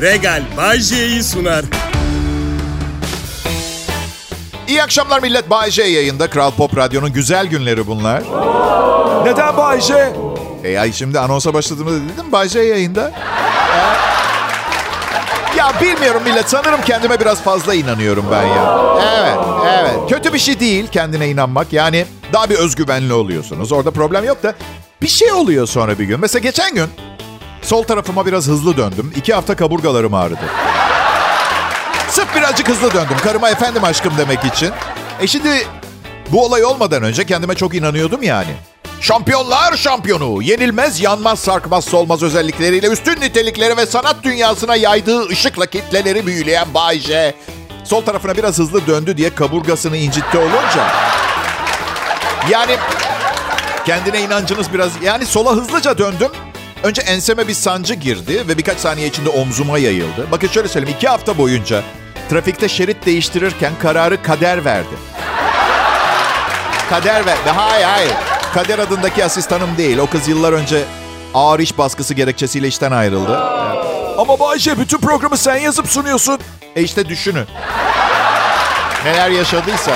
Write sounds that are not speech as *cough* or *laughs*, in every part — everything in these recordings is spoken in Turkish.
Regal Bay J'yi sunar. İyi akşamlar millet. Bay J yayında. Kral Pop Radyo'nun güzel günleri bunlar. Neden Bay J? E ay şimdi anonsa başladığımda dedim Bay J yayında. Ya bilmiyorum millet. Sanırım kendime biraz fazla inanıyorum ben ya. Evet, evet. Kötü bir şey değil kendine inanmak. Yani daha bir özgüvenli oluyorsunuz. Orada problem yok da bir şey oluyor sonra bir gün. Mesela geçen gün sol tarafıma biraz hızlı döndüm. İki hafta kaburgalarım ağrıdı. Sırf birazcık hızlı döndüm. Karıma efendim aşkım demek için. E şimdi bu olay olmadan önce kendime çok inanıyordum yani. Şampiyonlar şampiyonu, yenilmez, yanmaz, sarkmaz, solmaz özellikleriyle üstün nitelikleri ve sanat dünyasına yaydığı ışıkla kitleleri büyüleyen Bay J. Sol tarafına biraz hızlı döndü diye kaburgasını incitti olunca. Yani kendine inancınız biraz... Yani sola hızlıca döndüm. Önce enseme bir sancı girdi ve birkaç saniye içinde omzuma yayıldı. Bakın şöyle söyleyeyim. iki hafta boyunca trafikte şerit değiştirirken kararı kader verdi. Kader verdi. Hayır hayır. Kader adındaki asistanım değil. O kız yıllar önce ağır iş baskısı gerekçesiyle işten ayrıldı. Ama Bay J bütün programı sen yazıp sunuyorsun. E işte düşünün. Neler yaşadıysa.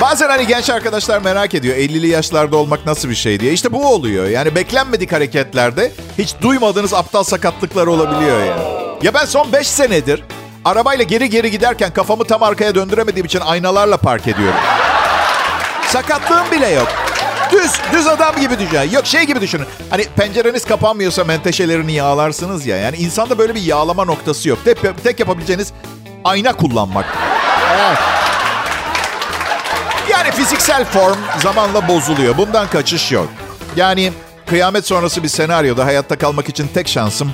Bazen hani genç arkadaşlar merak ediyor 50'li yaşlarda olmak nasıl bir şey diye. İşte bu oluyor. Yani beklenmedik hareketlerde hiç duymadığınız aptal sakatlıklar olabiliyor yani. Ya ben son 5 senedir arabayla geri geri giderken kafamı tam arkaya döndüremediğim için aynalarla park ediyorum. Sakatlığım bile yok. Düz, düz adam gibi düşün. Yok şey gibi düşünün. Hani pencereniz kapanmıyorsa menteşelerini yağlarsınız ya. Yani insanda böyle bir yağlama noktası yok. Tek, tek yapabileceğiniz ayna kullanmak. Evet. Yani fiziksel form zamanla bozuluyor. Bundan kaçış yok. Yani kıyamet sonrası bir senaryoda hayatta kalmak için tek şansım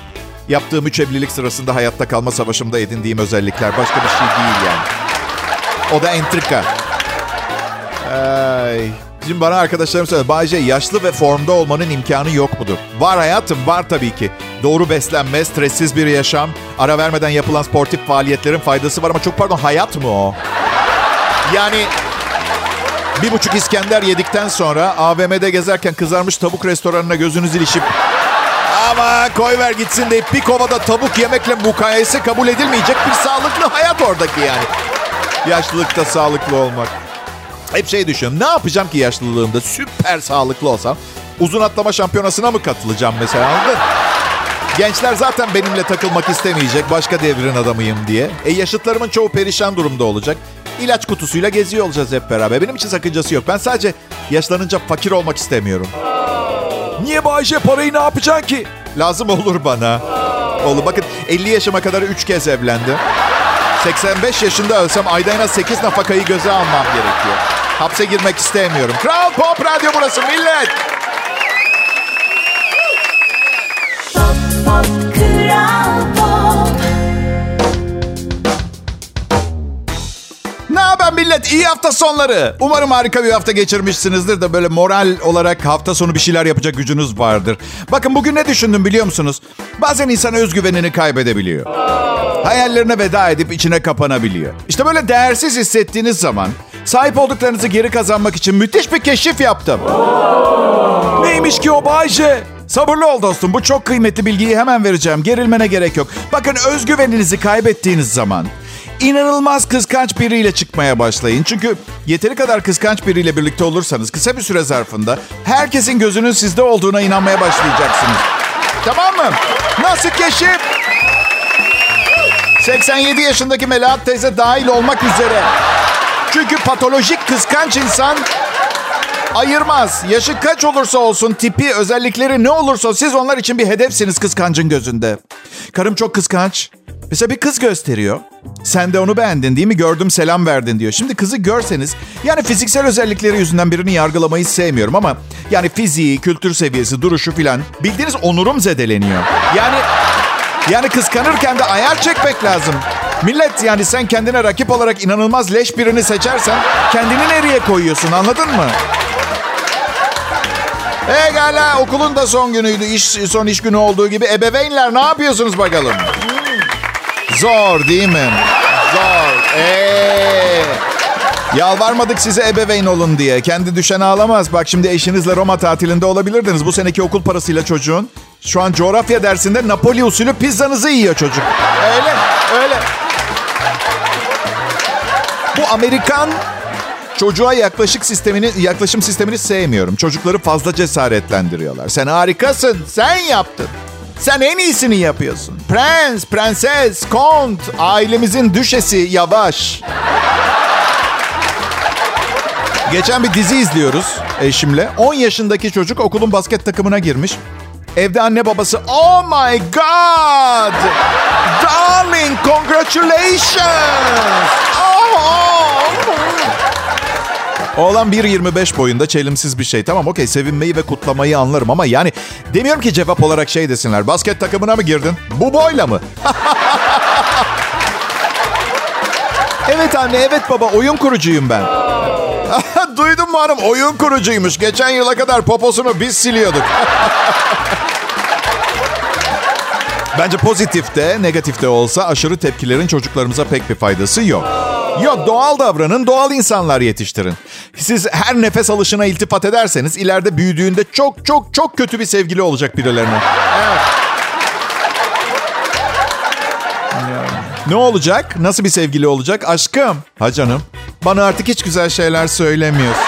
yaptığım üç evlilik sırasında hayatta kalma savaşımda edindiğim özellikler. Başka bir şey değil yani. O da entrika. Ay. Şimdi bana arkadaşlarım söyledi. Bayce yaşlı ve formda olmanın imkanı yok mudur? Var hayatım var tabii ki. Doğru beslenme, stressiz bir yaşam, ara vermeden yapılan sportif faaliyetlerin faydası var ama çok pardon hayat mı o? Yani bir buçuk İskender yedikten sonra AVM'de gezerken kızarmış tavuk restoranına gözünüz ilişip ama koy ver gitsin deyip bir kovada tavuk yemekle mukayese kabul edilmeyecek bir sağlıklı hayat oradaki yani. Yaşlılıkta sağlıklı olmak. Hep şey düşünüyorum. Ne yapacağım ki yaşlılığımda süper sağlıklı olsam? Uzun atlama şampiyonasına mı katılacağım mesela? Gençler zaten benimle takılmak istemeyecek. Başka devrin adamıyım diye. E yaşıtlarımın çoğu perişan durumda olacak. İlaç kutusuyla geziyor olacağız hep beraber. Benim için sakıncası yok. Ben sadece yaşlanınca fakir olmak istemiyorum. Niye Bay J parayı ne yapacaksın ki? Lazım olur bana. Oğlum bakın 50 yaşıma kadar 3 kez evlendim. 85 yaşında ölsem ayda en az 8 nafakayı göze almam gerekiyor. Hapse girmek istemiyorum. Kral Pop Radyo burası millet. Millet? İyi hafta sonları. Umarım harika bir hafta geçirmişsinizdir de böyle moral olarak hafta sonu bir şeyler yapacak gücünüz vardır. Bakın bugün ne düşündüm biliyor musunuz? Bazen insan özgüvenini kaybedebiliyor. Hayallerine veda edip içine kapanabiliyor. İşte böyle değersiz hissettiğiniz zaman sahip olduklarınızı geri kazanmak için müthiş bir keşif yaptım. Neymiş ki o Bay J? Sabırlı ol dostum. Bu çok kıymetli bilgiyi hemen vereceğim. Gerilmene gerek yok. Bakın özgüveninizi kaybettiğiniz zaman inanılmaz kıskanç biriyle çıkmaya başlayın. Çünkü yeteri kadar kıskanç biriyle birlikte olursanız kısa bir süre zarfında herkesin gözünün sizde olduğuna inanmaya başlayacaksınız. Tamam mı? Nasıl keşif? 87 yaşındaki Melahat teyze dahil olmak üzere. Çünkü patolojik kıskanç insan ayırmaz. Yaşı kaç olursa olsun, tipi, özellikleri ne olursa siz onlar için bir hedefsiniz kıskancın gözünde. Karım çok kıskanç. Mesela bir kız gösteriyor. Sen de onu beğendin değil mi? Gördüm selam verdin diyor. Şimdi kızı görseniz yani fiziksel özellikleri yüzünden birini yargılamayı sevmiyorum ama yani fiziği, kültür seviyesi, duruşu filan bildiğiniz onurum zedeleniyor. Yani yani kıskanırken de ayar çekmek lazım. Millet yani sen kendine rakip olarak inanılmaz leş birini seçersen kendini nereye koyuyorsun anladın mı? Egala okulun da son günüydü. İş, son iş günü olduğu gibi. Ebeveynler ne yapıyorsunuz bakalım? Zor değil mi? Zor. Ee, Yalvarmadık size ebeveyn olun diye. Kendi düşen ağlamaz. Bak şimdi eşinizle Roma tatilinde olabilirdiniz. Bu seneki okul parasıyla çocuğun. Şu an coğrafya dersinde Napoli usulü pizzanızı yiyor çocuk. Öyle, öyle. Bu Amerikan çocuğa yaklaşık sistemini, yaklaşım sistemini sevmiyorum. Çocukları fazla cesaretlendiriyorlar. Sen harikasın, sen yaptın. Sen en iyisini yapıyorsun. Prens, prenses, kont, ailemizin düşesi yavaş. Geçen bir dizi izliyoruz eşimle. 10 yaşındaki çocuk okulun basket takımına girmiş. Evde anne babası oh my god darling congratulations oh. Oğlan 1.25 boyunda çelimsiz bir şey. Tamam okey sevinmeyi ve kutlamayı anlarım ama yani demiyorum ki cevap olarak şey desinler. Basket takımına mı girdin? Bu boyla mı? *laughs* evet anne evet baba oyun kurucuyum ben. *laughs* Duydun mu hanım? Oyun kurucuymuş. Geçen yıla kadar poposunu biz siliyorduk. *laughs* Bence pozitifte, negatifte olsa aşırı tepkilerin çocuklarımıza pek bir faydası yok. Yok doğal davranın, doğal insanlar yetiştirin. Siz her nefes alışına iltifat ederseniz ileride büyüdüğünde çok çok çok kötü bir sevgili olacak birilerine. Evet. Ne olacak? Nasıl bir sevgili olacak? Aşkım. Ha canım. Bana artık hiç güzel şeyler söylemiyorsun.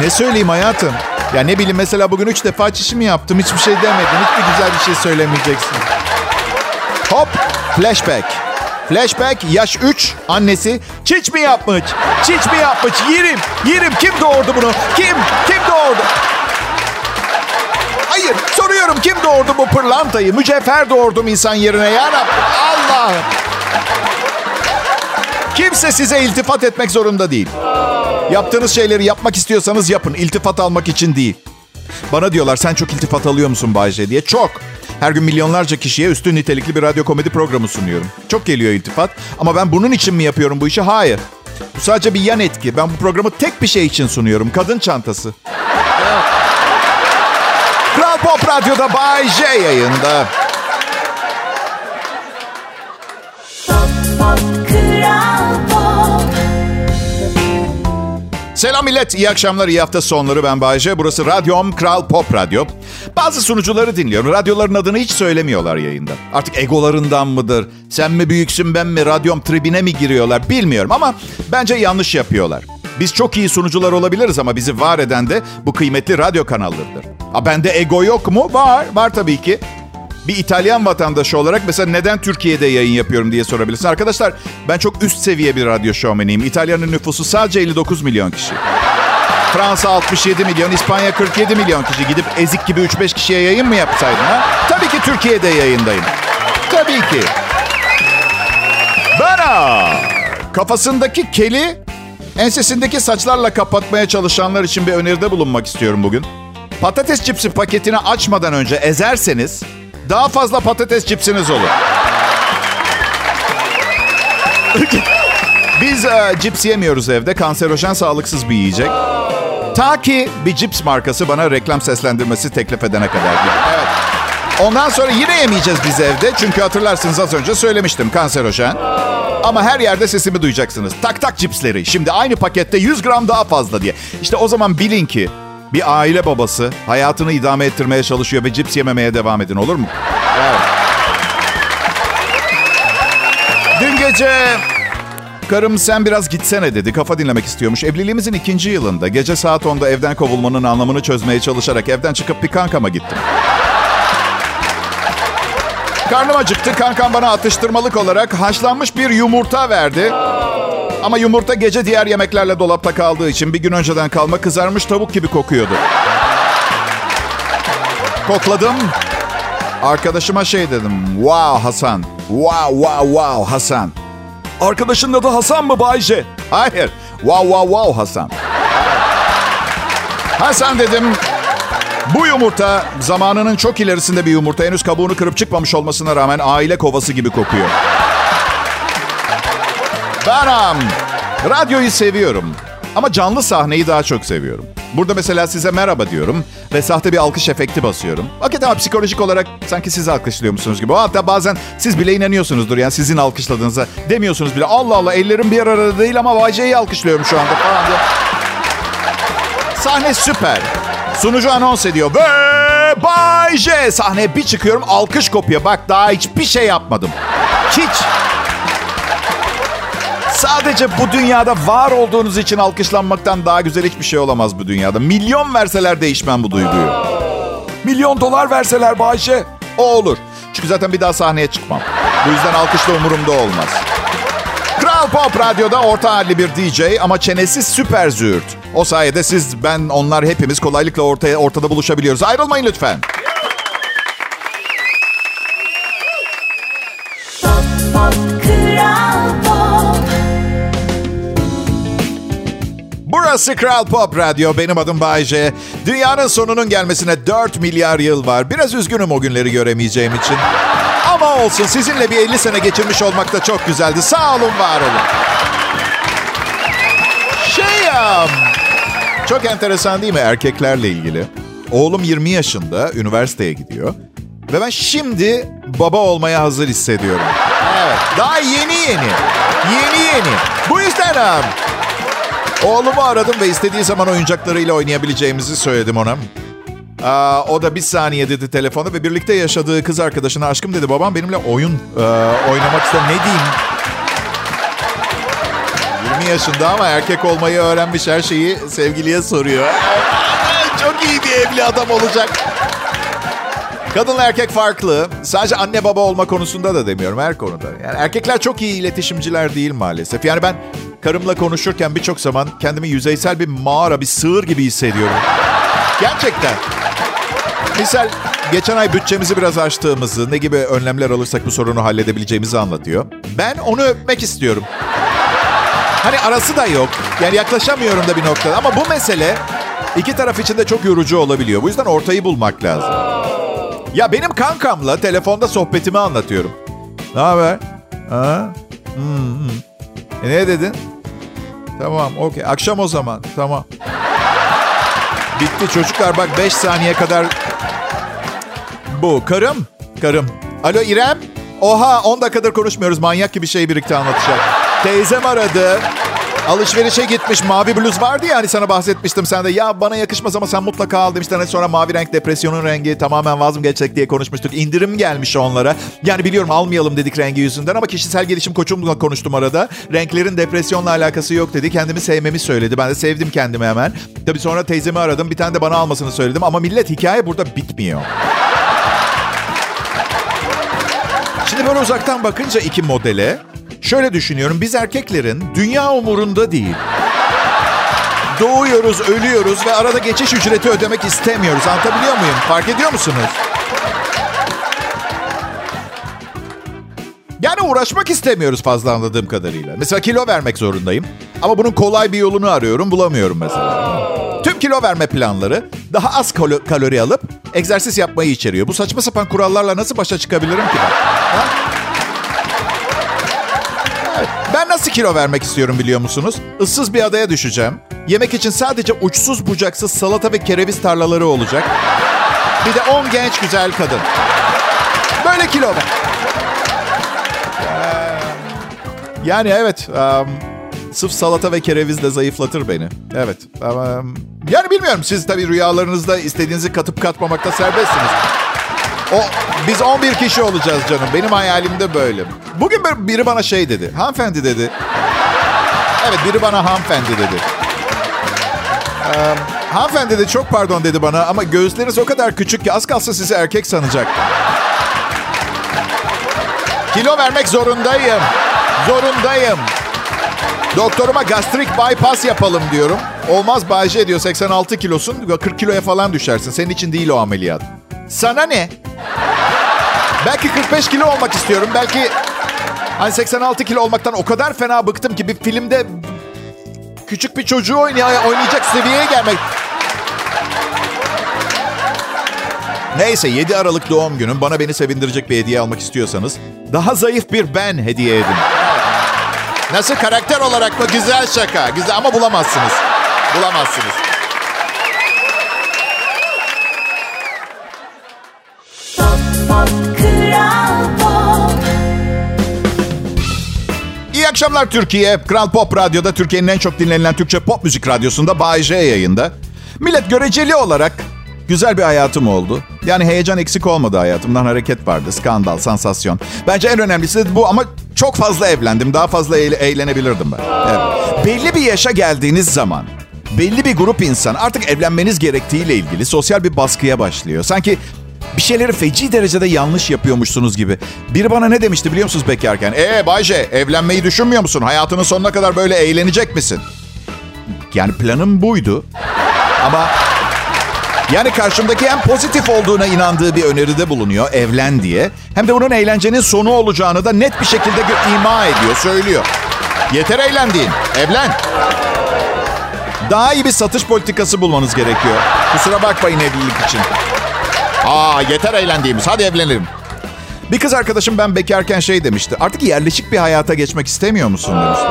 Ne söyleyeyim hayatım? Ya ne bileyim mesela bugün üç defa çişimi yaptım. Hiçbir şey demedin. Hiçbir güzel bir şey söylemeyeceksin. Hop. Flashback. Flashback yaş 3 annesi çiç mi yapmış? Çiç mi yapmış? Yerim. Yerim. Kim doğurdu bunu? Kim? Kim doğurdu? Hayır soruyorum kim doğurdu bu pırlantayı? Mücevher doğurdum insan yerine ya. Allah'ım. Kimse size iltifat etmek zorunda değil. Yaptığınız şeyleri yapmak istiyorsanız yapın. İltifat almak için değil. Bana diyorlar sen çok iltifat alıyor musun Bayce diye. Çok. Her gün milyonlarca kişiye üstün nitelikli bir radyo komedi programı sunuyorum. Çok geliyor iltifat. Ama ben bunun için mi yapıyorum bu işi? Hayır. Bu sadece bir yan etki. Ben bu programı tek bir şey için sunuyorum. Kadın çantası. Kral Pop Radyo'da Bay J yayında. Pop, pop, Kral Pop. Selam millet, iyi akşamlar, iyi hafta sonları. Ben Bayece. Burası Radyom Kral Pop Radyo. Bazı sunucuları dinliyorum. Radyoların adını hiç söylemiyorlar yayında. Artık egolarından mıdır? Sen mi büyüksün ben mi? Radyom tribine mi giriyorlar? Bilmiyorum ama bence yanlış yapıyorlar. Biz çok iyi sunucular olabiliriz ama bizi var eden de bu kıymetli radyo kanallarıdır. Ha bende ego yok mu? Var, var tabii ki. Bir İtalyan vatandaşı olarak mesela neden Türkiye'de yayın yapıyorum diye sorabilirsin. Arkadaşlar ben çok üst seviye bir radyo şovmeniyim. İtalya'nın nüfusu sadece 59 milyon kişi. Fransa 67 milyon, İspanya 47 milyon kişi. Gidip ezik gibi 3-5 kişiye yayın mı yapsaydın ha? Tabii ki Türkiye'de yayındayım. Tabii ki. Bana kafasındaki keli ensesindeki saçlarla kapatmaya çalışanlar için bir öneride bulunmak istiyorum bugün. Patates cipsi paketini açmadan önce ezerseniz daha fazla patates cipsiniz olur. Biz e, cips yemiyoruz evde. Kanserojen sağlıksız bir yiyecek. Ta ki bir cips markası bana reklam seslendirmesi teklif edene kadar. Evet. Ondan sonra yine yemeyeceğiz biz evde. Çünkü hatırlarsınız az önce söylemiştim kanserojen. Ama her yerde sesimi duyacaksınız. Tak tak cipsleri. Şimdi aynı pakette 100 gram daha fazla diye. İşte o zaman bilin ki bir aile babası hayatını idame ettirmeye çalışıyor ve cips yememeye devam edin olur mu? Evet. Dün gece karım sen biraz gitsene dedi. Kafa dinlemek istiyormuş. Evliliğimizin ikinci yılında gece saat 10'da evden kovulmanın anlamını çözmeye çalışarak evden çıkıp bir kankama gittim. Karnım acıktı. Kankam bana atıştırmalık olarak haşlanmış bir yumurta verdi. Ama yumurta gece diğer yemeklerle dolapta kaldığı için bir gün önceden kalma kızarmış tavuk gibi kokuyordu. Kokladım. Arkadaşıma şey dedim. Wow Hasan. Wow wow wow Hasan. Arkadaşın adı Hasan mı Bayce? Hayır. Wow wow wow Hasan. Hasan dedim. Bu yumurta zamanının çok ilerisinde bir yumurta. Henüz kabuğunu kırıp çıkmamış olmasına rağmen aile kovası gibi kokuyor. Benim radyoyu seviyorum. Ama canlı sahneyi daha çok seviyorum. Burada mesela size merhaba diyorum ve sahte bir alkış efekti basıyorum. Hakikaten psikolojik olarak sanki siz alkışlıyormuşsunuz gibi. Hatta bazen siz bile inanıyorsunuzdur yani sizin alkışladığınıza. Demiyorsunuz bile Allah Allah ellerim bir arada değil ama J'yi alkışlıyorum şu anda falan diye. Sahne süper. Sunucu anons ediyor. Ve Bay J. Sahneye bir çıkıyorum alkış kopuyor. Bak daha hiçbir şey yapmadım. Hiç. Sadece bu dünyada var olduğunuz için alkışlanmaktan daha güzel hiçbir şey olamaz bu dünyada. Milyon verseler değişmem bu duyguyu. Milyon dolar verseler Bayşe. O olur. Çünkü zaten bir daha sahneye çıkmam. Bu yüzden alkış da umurumda olmaz. Kral Pop Radyo'da orta halli bir DJ ama çenesi süper züğürt. O sayede siz, ben, onlar hepimiz kolaylıkla ortaya ortada buluşabiliyoruz. Ayrılmayın lütfen. Burası Kral Pop Radyo. Benim adım Bayce. Dünyanın sonunun gelmesine 4 milyar yıl var. Biraz üzgünüm o günleri göremeyeceğim için. Ama olsun sizinle bir 50 sene geçirmiş olmak da çok güzeldi. Sağ olun, var olun. Şey. Çok enteresan değil mi erkeklerle ilgili? Oğlum 20 yaşında, üniversiteye gidiyor. Ve ben şimdi baba olmaya hazır hissediyorum. Evet, daha yeni yeni. Yeni yeni. Bu yüzden um, Oğlumu aradım ve istediği zaman oyuncaklarıyla oynayabileceğimizi söyledim ona. Aa, o da bir saniye dedi telefonu ve birlikte yaşadığı kız arkadaşına aşkım dedi. Babam benimle oyun e, oynamak ister. Ne diyeyim? 20 yaşında ama erkek olmayı öğrenmiş her şeyi sevgiliye soruyor. Çok iyi bir evli adam olacak. Kadınla erkek farklı. Sadece anne baba olma konusunda da demiyorum her konuda. Yani erkekler çok iyi iletişimciler değil maalesef. Yani ben karımla konuşurken birçok zaman kendimi yüzeysel bir mağara, bir sığır gibi hissediyorum. Gerçekten. Misal geçen ay bütçemizi biraz açtığımızı, ne gibi önlemler alırsak bu sorunu halledebileceğimizi anlatıyor. Ben onu öpmek istiyorum. Hani arası da yok. Yani yaklaşamıyorum da bir noktada. Ama bu mesele iki taraf için de çok yorucu olabiliyor. Bu yüzden ortayı bulmak lazım. Ya benim kankamla telefonda sohbetimi anlatıyorum. Ne haber? Ha? Hmm, hmm. E ne dedin? Tamam, okey. Akşam o zaman. Tamam. Bitti çocuklar bak 5 saniye kadar... Bu. Karım. Karım. Alo İrem. Oha 10 dakikadır konuşmuyoruz. Manyak gibi şey birlikte anlatacak. Teyzem aradı. Alışverişe gitmiş. Mavi bluz vardı ya hani sana bahsetmiştim. Sen de ya bana yakışmaz ama sen mutlaka al demiştin. Hani sonra mavi renk depresyonun rengi tamamen vazgeçecek diye konuşmuştuk. İndirim gelmiş onlara. Yani biliyorum almayalım dedik rengi yüzünden ama kişisel gelişim koçumla konuştum arada. Renklerin depresyonla alakası yok dedi. Kendimi sevmemi söyledi. Ben de sevdim kendimi hemen. Tabii sonra teyzemi aradım. Bir tane de bana almasını söyledim. Ama millet hikaye burada bitmiyor. Şimdi böyle uzaktan bakınca iki modele şöyle düşünüyorum. Biz erkeklerin dünya umurunda değil. Doğuyoruz, ölüyoruz ve arada geçiş ücreti ödemek istemiyoruz. Anlatabiliyor muyum? Fark ediyor musunuz? Yani uğraşmak istemiyoruz fazla anladığım kadarıyla. Mesela kilo vermek zorundayım. Ama bunun kolay bir yolunu arıyorum, bulamıyorum mesela. Tüm kilo verme planları daha az kalo- kalori alıp egzersiz yapmayı içeriyor. Bu saçma sapan kurallarla nasıl başa çıkabilirim ki ben? Ha? Ben nasıl kilo vermek istiyorum biliyor musunuz? Issız bir adaya düşeceğim. Yemek için sadece uçsuz bucaksız salata ve kereviz tarlaları olacak. Bir de 10 genç güzel kadın. Böyle kilo ver. Yani evet. um, sırf salata ve kereviz de zayıflatır beni. Evet. Um, yani bilmiyorum. Siz tabii rüyalarınızda istediğinizi katıp katmamakta serbestsiniz. O, biz 11 kişi olacağız canım. Benim hayalim de böyle. Bugün bir- biri bana şey dedi. Hanımefendi dedi. Evet biri bana hanımefendi dedi. Ee, hanımefendi dedi çok pardon dedi bana ama göğüsleriniz o kadar küçük ki az kalsa sizi erkek sanacak. Kilo vermek zorundayım. Zorundayım. Doktoruma gastrik bypass yapalım diyorum. Olmaz Bayce diyor 86 kilosun 40 kiloya falan düşersin. Senin için değil o ameliyat. Sana ne? Belki 45 kilo olmak istiyorum. Belki hani 86 kilo olmaktan o kadar fena bıktım ki bir filmde küçük bir çocuğu oynay- oynayacak seviyeye gelmek. Neyse 7 Aralık doğum günüm. Bana beni sevindirecek bir hediye almak istiyorsanız daha zayıf bir ben hediye edin. Nasıl karakter olarak mı? Güzel şaka. Güzel ama bulamazsınız. Bulamazsınız. Pop Pop Kral Pop İyi akşamlar Türkiye. Kral Pop Radyo'da Türkiye'nin en çok dinlenilen Türkçe pop müzik radyosunda Bay J yayında. Millet göreceli olarak güzel bir hayatım oldu. Yani heyecan eksik olmadı hayatımdan. Hareket vardı, skandal, sansasyon. Bence en önemlisi de bu ama çok fazla evlendim. Daha fazla eğle- eğlenebilirdim ben. Evet. Belli bir yaşa geldiğiniz zaman belli bir grup insan artık evlenmeniz gerektiğiyle ilgili sosyal bir baskıya başlıyor. Sanki bir şeyleri feci derecede yanlış yapıyormuşsunuz gibi. Biri bana ne demişti biliyor musunuz bekarken? Ee Bayce evlenmeyi düşünmüyor musun? Hayatının sonuna kadar böyle eğlenecek misin? Yani planım buydu. Ama yani karşımdaki hem pozitif olduğuna inandığı bir öneride bulunuyor evlen diye. Hem de bunun eğlencenin sonu olacağını da net bir şekilde ima ediyor, söylüyor. Yeter eğlendiğin, evlen. Daha iyi bir satış politikası bulmanız gerekiyor. Kusura bakmayın evlilik için. Aa yeter eğlendiğimiz hadi evlenelim. Bir kız arkadaşım ben bekarken şey demişti. Artık yerleşik bir hayata geçmek istemiyor musun demişti.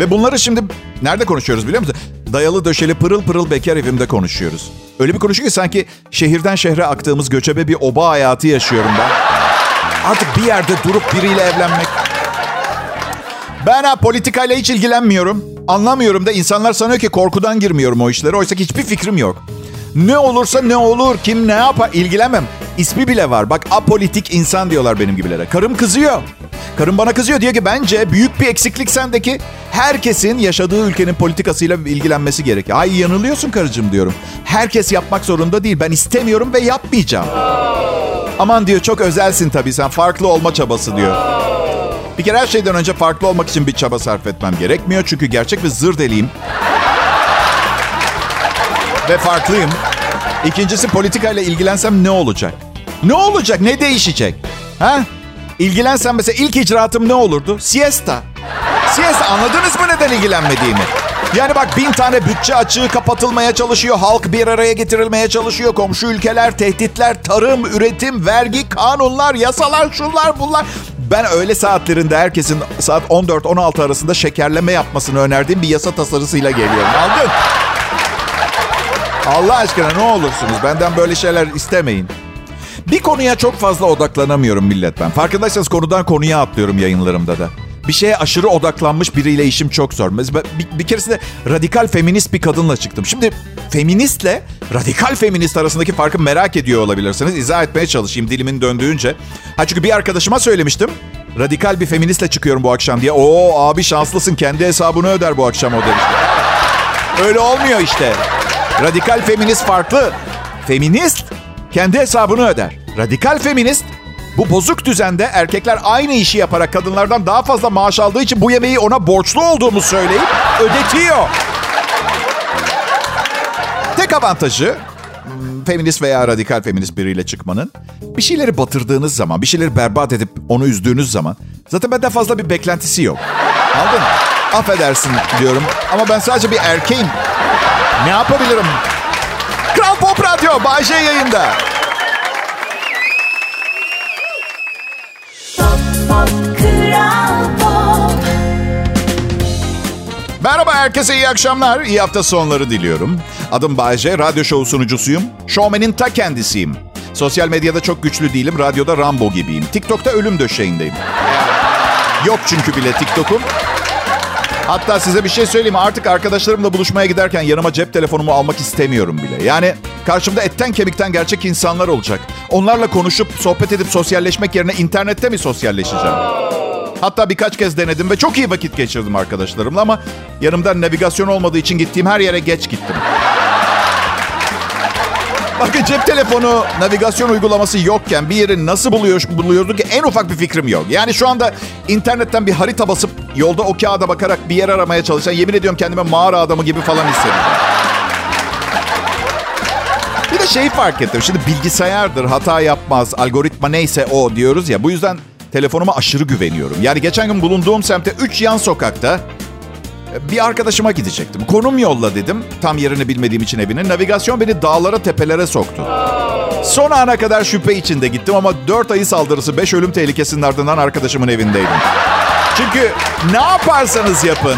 Ve bunları şimdi nerede konuşuyoruz biliyor musun? Dayalı döşeli pırıl pırıl bekar evimde konuşuyoruz. Öyle bir konuşuyor ki sanki şehirden şehre aktığımız göçebe bir oba hayatı yaşıyorum ben. Artık bir yerde durup biriyle evlenmek. Ben ha politikayla hiç ilgilenmiyorum. Anlamıyorum da insanlar sanıyor ki korkudan girmiyorum o işlere. Oysa ki hiçbir fikrim yok. Ne olursa ne olur, kim ne yapar ilgilenmem. İsmi bile var. Bak apolitik insan diyorlar benim gibilere. Karım kızıyor. Karım bana kızıyor. Diyor ki bence büyük bir eksiklik sendeki. Herkesin yaşadığı ülkenin politikasıyla ilgilenmesi gerekiyor. Ay yanılıyorsun karıcığım diyorum. Herkes yapmak zorunda değil. Ben istemiyorum ve yapmayacağım. Aman diyor çok özelsin tabii sen. Farklı olma çabası diyor. Bir kere her şeyden önce farklı olmak için bir çaba sarf etmem gerekmiyor. Çünkü gerçek bir zır deliyim. Ve farklıyım. İkincisi politikayla ilgilensem ne olacak? Ne olacak? Ne değişecek? Ha? İlgilensem mesela ilk icraatım ne olurdu? Siesta. Siesta anladınız mı neden ilgilenmediğimi? Yani bak bin tane bütçe açığı kapatılmaya çalışıyor. Halk bir araya getirilmeye çalışıyor. Komşu ülkeler, tehditler, tarım, üretim, vergi, kanunlar, yasalar, şunlar bunlar. Ben öğle saatlerinde herkesin saat 14-16 arasında şekerleme yapmasını önerdiğim bir yasa tasarısıyla geliyorum. Aldın? Allah aşkına ne olursunuz benden böyle şeyler istemeyin. Bir konuya çok fazla odaklanamıyorum millet ben. Farkındaysanız konudan konuya atlıyorum yayınlarımda da. Bir şeye aşırı odaklanmış biriyle işim çok zor. Mesela bir, bir keresinde radikal feminist bir kadınla çıktım. Şimdi feministle radikal feminist arasındaki farkı merak ediyor olabilirsiniz. İzah etmeye çalışayım dilimin döndüğünce. Ha çünkü bir arkadaşıma söylemiştim. Radikal bir feministle çıkıyorum bu akşam diye. Oo abi şanslısın kendi hesabını öder bu akşam o demişti. Öyle olmuyor işte. Radikal feminist farklı. Feminist kendi hesabını öder. Radikal feminist bu bozuk düzende erkekler aynı işi yaparak kadınlardan daha fazla maaş aldığı için bu yemeği ona borçlu olduğumu söyleyip ödetiyor. Tek avantajı hmm, feminist veya radikal feminist biriyle çıkmanın bir şeyleri batırdığınız zaman, bir şeyleri berbat edip onu üzdüğünüz zaman zaten benden fazla bir beklentisi yok. Anladın mı? Affedersin diyorum ama ben sadece bir erkeğim. Ne yapabilirim? Kral Pop Radyo, Bayce yayında. Pop Pop Kral Pop Merhaba herkese iyi akşamlar. İyi hafta sonları diliyorum. Adım Bayce, radyo şovu sunucusuyum. Showman'in ta kendisiyim. Sosyal medyada çok güçlü değilim, radyoda Rambo gibiyim. TikTok'ta ölüm döşeğindeyim. Yok çünkü bile TikTok'um. Hatta size bir şey söyleyeyim. Artık arkadaşlarımla buluşmaya giderken yanıma cep telefonumu almak istemiyorum bile. Yani karşımda etten kemikten gerçek insanlar olacak. Onlarla konuşup, sohbet edip sosyalleşmek yerine internette mi sosyalleşeceğim? Hatta birkaç kez denedim ve çok iyi vakit geçirdim arkadaşlarımla ama yanımda navigasyon olmadığı için gittiğim her yere geç gittim. Bakın cep telefonu navigasyon uygulaması yokken bir yeri nasıl buluyor, buluyorduk en ufak bir fikrim yok. Yani şu anda internetten bir harita basıp yolda o kağıda bakarak bir yer aramaya çalışan yemin ediyorum kendime mağara adamı gibi falan hissediyorum. Bir de şeyi fark ettim. Şimdi bilgisayardır, hata yapmaz, algoritma neyse o diyoruz ya. Bu yüzden telefonuma aşırı güveniyorum. Yani geçen gün bulunduğum semtte 3 yan sokakta bir arkadaşıma gidecektim. Konum yolla dedim. Tam yerini bilmediğim için evinin. Navigasyon beni dağlara tepelere soktu. Son ana kadar şüphe içinde gittim ama 4 ayı saldırısı 5 ölüm tehlikesinin ardından arkadaşımın evindeydim. Çünkü ne yaparsanız yapın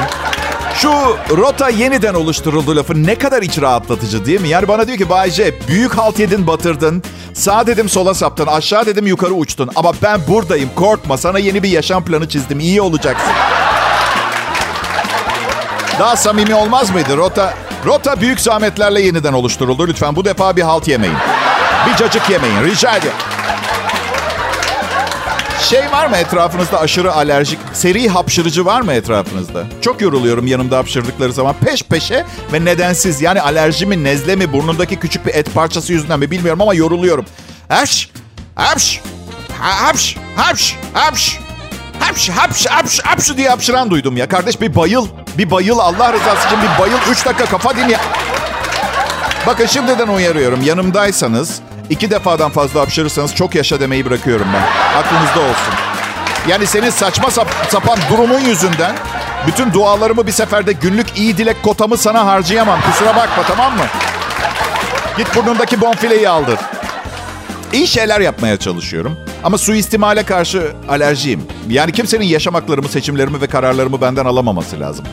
şu rota yeniden oluşturuldu lafı ne kadar iç rahatlatıcı değil mi? Yani bana diyor ki Bayce büyük halt yedin batırdın. Sağ dedim sola saptın. Aşağı dedim yukarı uçtun. Ama ben buradayım korkma. Sana yeni bir yaşam planı çizdim. İyi olacaksın. Daha samimi olmaz mıydı? Rota rota büyük zahmetlerle yeniden oluşturuldu. Lütfen bu defa bir halt yemeyin. Bir cacık yemeyin. Rica ediyorum. Şey var mı etrafınızda aşırı alerjik, seri hapşırıcı var mı etrafınızda? Çok yoruluyorum yanımda hapşırdıkları zaman. Peş peşe ve nedensiz. Yani alerji mi, nezle mi, burnundaki küçük bir et parçası yüzünden mi bilmiyorum ama yoruluyorum. Hapş, hapş, hapş, hapş, hapş. Hapş, hapş, hapş, hapş diye hapşıran duydum ya. Kardeş bir bayıl, bir bayıl. Allah rızası için bir bayıl. Üç dakika kafa dinle. Bakın şimdiden uyarıyorum. Yanımdaysanız iki defadan fazla hapşırırsanız çok yaşa demeyi bırakıyorum ben. Aklınızda olsun. Yani senin saçma sap- sapan durumun yüzünden bütün dualarımı bir seferde günlük iyi dilek kotamı sana harcayamam. Kusura bakma tamam mı? Git burnundaki bonfileyi aldır. İyi şeyler yapmaya çalışıyorum. Ama suistimale karşı alerjiyim. Yani kimsenin yaşam haklarımı, seçimlerimi ve kararlarımı benden alamaması lazım.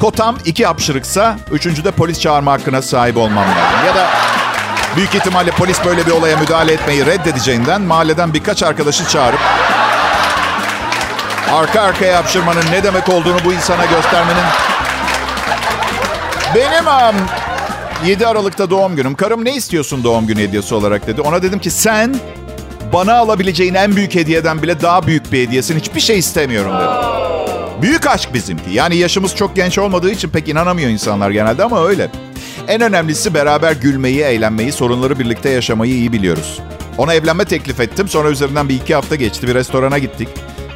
Kotam iki hapşırıksa, üçüncüde polis çağırma hakkına sahip olmam lazım. Ya da büyük ihtimalle polis böyle bir olaya müdahale etmeyi reddedeceğinden mahalleden birkaç arkadaşı çağırıp arka arkaya hapşırmanın ne demek olduğunu bu insana göstermenin benim um, 7 Aralık'ta doğum günüm. Karım ne istiyorsun doğum günü hediyesi olarak dedi. Ona dedim ki sen bana alabileceğin en büyük hediyeden bile daha büyük bir hediyesin. Hiçbir şey istemiyorum dedim. Büyük aşk bizimki. Yani yaşımız çok genç olmadığı için pek inanamıyor insanlar genelde ama öyle. En önemlisi beraber gülmeyi, eğlenmeyi, sorunları birlikte yaşamayı iyi biliyoruz. Ona evlenme teklif ettim. Sonra üzerinden bir iki hafta geçti. Bir restorana gittik.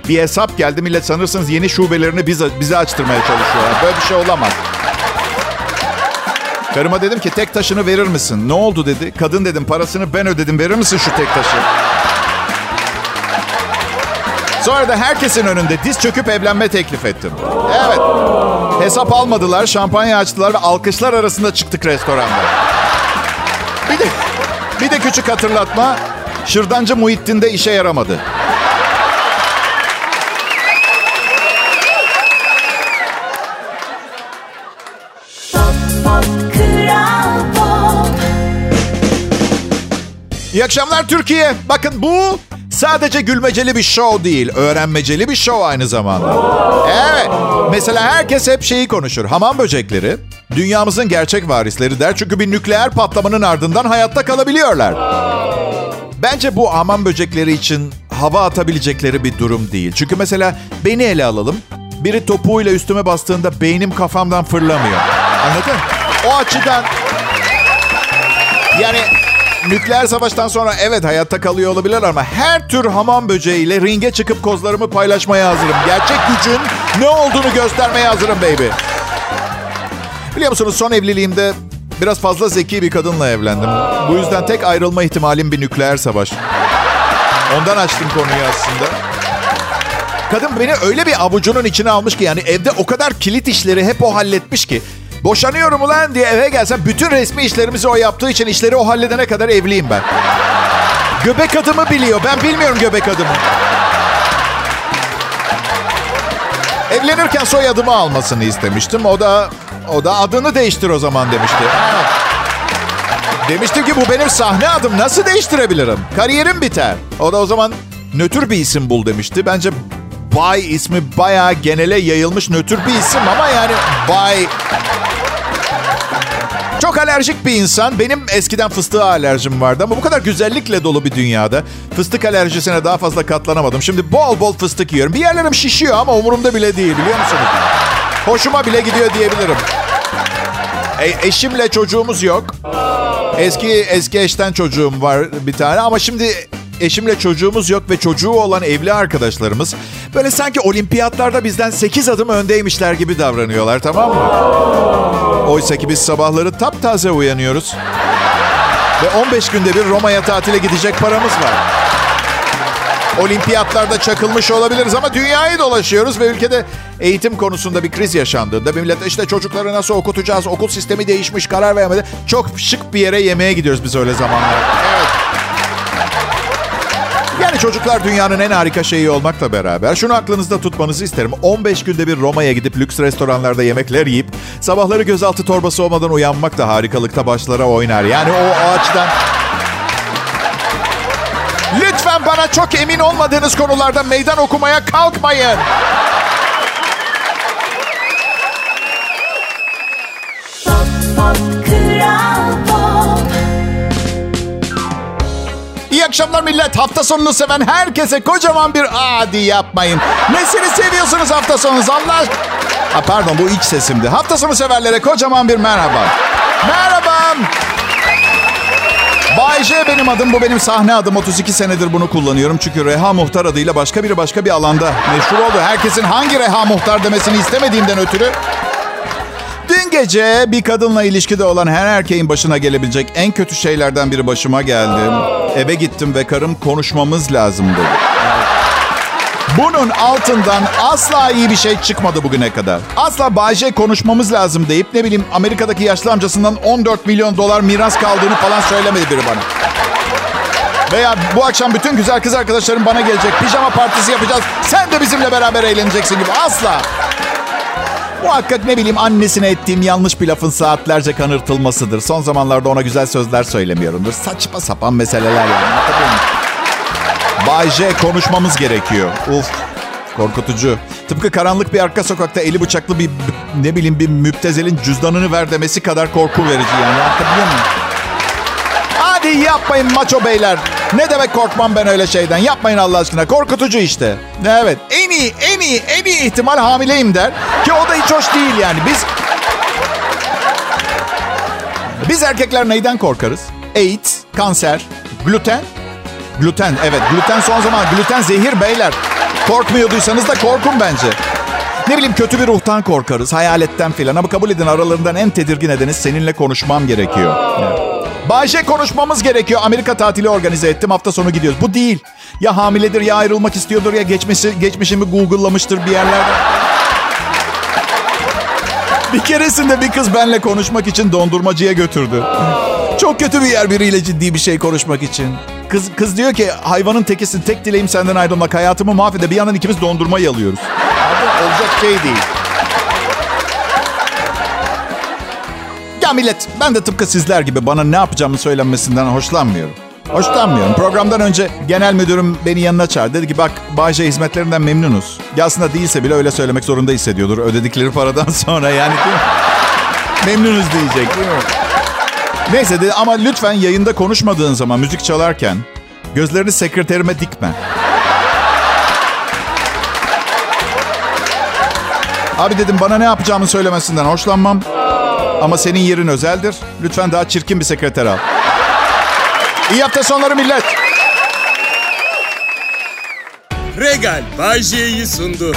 Bir hesap geldi. Millet sanırsınız yeni şubelerini bize, bize açtırmaya çalışıyorlar. Böyle bir şey olamaz. Karıma dedim ki tek taşını verir misin? Ne oldu dedi. Kadın dedim parasını ben ödedim verir misin şu tek taşı? Sonra da herkesin önünde diz çöküp evlenme teklif ettim. Evet. Hesap almadılar, şampanya açtılar ve alkışlar arasında çıktık restoranda. Bir de, bir de küçük hatırlatma. Şırdancı Muhittin de işe yaramadı. İyi akşamlar Türkiye. Bakın bu sadece gülmeceli bir show değil. Öğrenmeceli bir show aynı zamanda. Evet. Mesela herkes hep şeyi konuşur. Hamam böcekleri dünyamızın gerçek varisleri der. Çünkü bir nükleer patlamanın ardından hayatta kalabiliyorlar. Bence bu hamam böcekleri için hava atabilecekleri bir durum değil. Çünkü mesela beni ele alalım. Biri topuğuyla üstüme bastığında beynim kafamdan fırlamıyor. Anladın? O açıdan yani nükleer savaştan sonra evet hayatta kalıyor olabilir ama her tür hamam böceğiyle ringe çıkıp kozlarımı paylaşmaya hazırım. Gerçek gücün ne olduğunu göstermeye hazırım baby. Biliyor musunuz son evliliğimde biraz fazla zeki bir kadınla evlendim. Bu yüzden tek ayrılma ihtimalim bir nükleer savaş. Ondan açtım konuyu aslında. Kadın beni öyle bir avucunun içine almış ki yani evde o kadar kilit işleri hep o halletmiş ki. Boşanıyorum ulan diye eve gelsem bütün resmi işlerimizi o yaptığı için işleri o halledene kadar evliyim ben. Göbek adımı biliyor. Ben bilmiyorum göbek adımı. Evlenirken soyadımı almasını istemiştim. O da o da adını değiştir o zaman demişti. Demiştim ki bu benim sahne adım. Nasıl değiştirebilirim? Kariyerim biter. O da o zaman nötr bir isim bul demişti. Bence Bay ismi bayağı genele yayılmış nötr bir isim ama yani Bay çok alerjik bir insan. Benim eskiden fıstığa alerjim vardı ama bu kadar güzellikle dolu bir dünyada fıstık alerjisine daha fazla katlanamadım. Şimdi bol bol fıstık yiyorum. Bir yerlerim şişiyor ama umurumda bile değil biliyor musunuz? Hoşuma bile gidiyor diyebilirim. E, eşimle çocuğumuz yok. Eski eski eşten çocuğum var bir tane ama şimdi eşimle çocuğumuz yok ve çocuğu olan evli arkadaşlarımız böyle sanki olimpiyatlarda bizden 8 adım öndeymişler gibi davranıyorlar tamam mı? Oysa ki biz sabahları taptaze uyanıyoruz. Ve 15 günde bir Roma'ya tatile gidecek paramız var. Olimpiyatlarda çakılmış olabiliriz ama dünyayı dolaşıyoruz ve ülkede eğitim konusunda bir kriz yaşandığında millet işte çocukları nasıl okutacağız, okul sistemi değişmiş, karar vermedi. Çok şık bir yere yemeğe gidiyoruz biz öyle zamanlarda. Evet. Yani çocuklar dünyanın en harika şeyi olmakla beraber şunu aklınızda tutmanızı isterim. 15 günde bir Roma'ya gidip lüks restoranlarda yemekler yiyip sabahları gözaltı torbası olmadan uyanmak da harikalıkta başlara oynar. Yani o ağaçtan... Lütfen bana çok emin olmadığınız konularda meydan okumaya kalkmayın. Akşamlar millet. Hafta sonunu seven herkese kocaman bir adi yapmayın. Nesini seviyorsunuz hafta sonu Allah Ha, pardon bu ilk sesimdi. Hafta sonu severlere kocaman bir merhaba. Merhaba. Bay J benim adım. Bu benim sahne adım. 32 senedir bunu kullanıyorum. Çünkü Reha Muhtar adıyla başka biri başka bir alanda meşhur oldu. Herkesin hangi Reha Muhtar demesini istemediğimden ötürü Dün gece bir kadınla ilişkide olan her erkeğin başına gelebilecek en kötü şeylerden biri başıma geldi. Eve gittim ve karım konuşmamız lazım dedi. Bunun altından asla iyi bir şey çıkmadı bugüne kadar. Asla Bayce konuşmamız lazım deyip ne bileyim Amerika'daki yaşlı amcasından 14 milyon dolar miras kaldığını falan söylemedi biri bana. Veya bu akşam bütün güzel kız arkadaşlarım bana gelecek. Pijama partisi yapacağız. Sen de bizimle beraber eğleneceksin gibi. Asla. Muhakkak ne bileyim annesine ettiğim yanlış bir lafın saatlerce kanırtılmasıdır. Son zamanlarda ona güzel sözler söylemiyorumdur. Saçma sapan meseleler yani. Bay J konuşmamız gerekiyor. Uf korkutucu. Tıpkı karanlık bir arka sokakta eli bıçaklı bir ne bileyim bir müptezelin cüzdanını ver demesi kadar korku verici yani. Anlatabiliyor muyum? Hadi yapmayın maço beyler. Ne demek korkmam ben öyle şeyden? Yapmayın Allah aşkına. Korkutucu işte. Evet. En iyi, en iyi, en iyi ihtimal hamileyim der. Ki o da hiç hoş değil yani. Biz... Biz erkekler neyden korkarız? AIDS, kanser, gluten. Gluten, evet. Gluten son zaman. Gluten zehir beyler. Korkmuyorduysanız da korkun bence. Ne bileyim kötü bir ruhtan korkarız, hayaletten filan. Ama kabul edin aralarından en tedirgin edeniz seninle konuşmam gerekiyor. Evet. Bayşe konuşmamız gerekiyor. Amerika tatili organize ettim. Hafta sonu gidiyoruz. Bu değil. Ya hamiledir ya ayrılmak istiyordur ya geçmişi, geçmişimi Google'lamıştır bir yerlerde. Bir keresinde bir kız benle konuşmak için dondurmacıya götürdü. Çok kötü bir yer biriyle ciddi bir şey konuşmak için. Kız, kız diyor ki hayvanın tekisin tek dileğim senden ayrılmak hayatımı mahvede. Bir yandan ikimiz dondurma yalıyoruz. Abi, olacak şey değil. Millet ben de tıpkı sizler gibi bana ne yapacağımı söylenmesinden hoşlanmıyorum. Hoşlanmıyorum. Programdan önce genel müdürüm beni yanına çağırdı. Dedi ki bak Bayce hizmetlerinden memnunuz. Ya aslında değilse bile öyle söylemek zorunda hissediyordur. Ödedikleri paradan *laughs* sonra yani? Memnunuz diyecek değil mi? Neyse dedi ama lütfen yayında konuşmadığın zaman müzik çalarken gözlerini sekreterime dikme. Abi dedim bana ne yapacağımı söylemesinden hoşlanmam. Ama senin yerin özeldir. Lütfen daha çirkin bir sekreter al. İyi hafta sonları millet. Regal Bay J'yi sundu.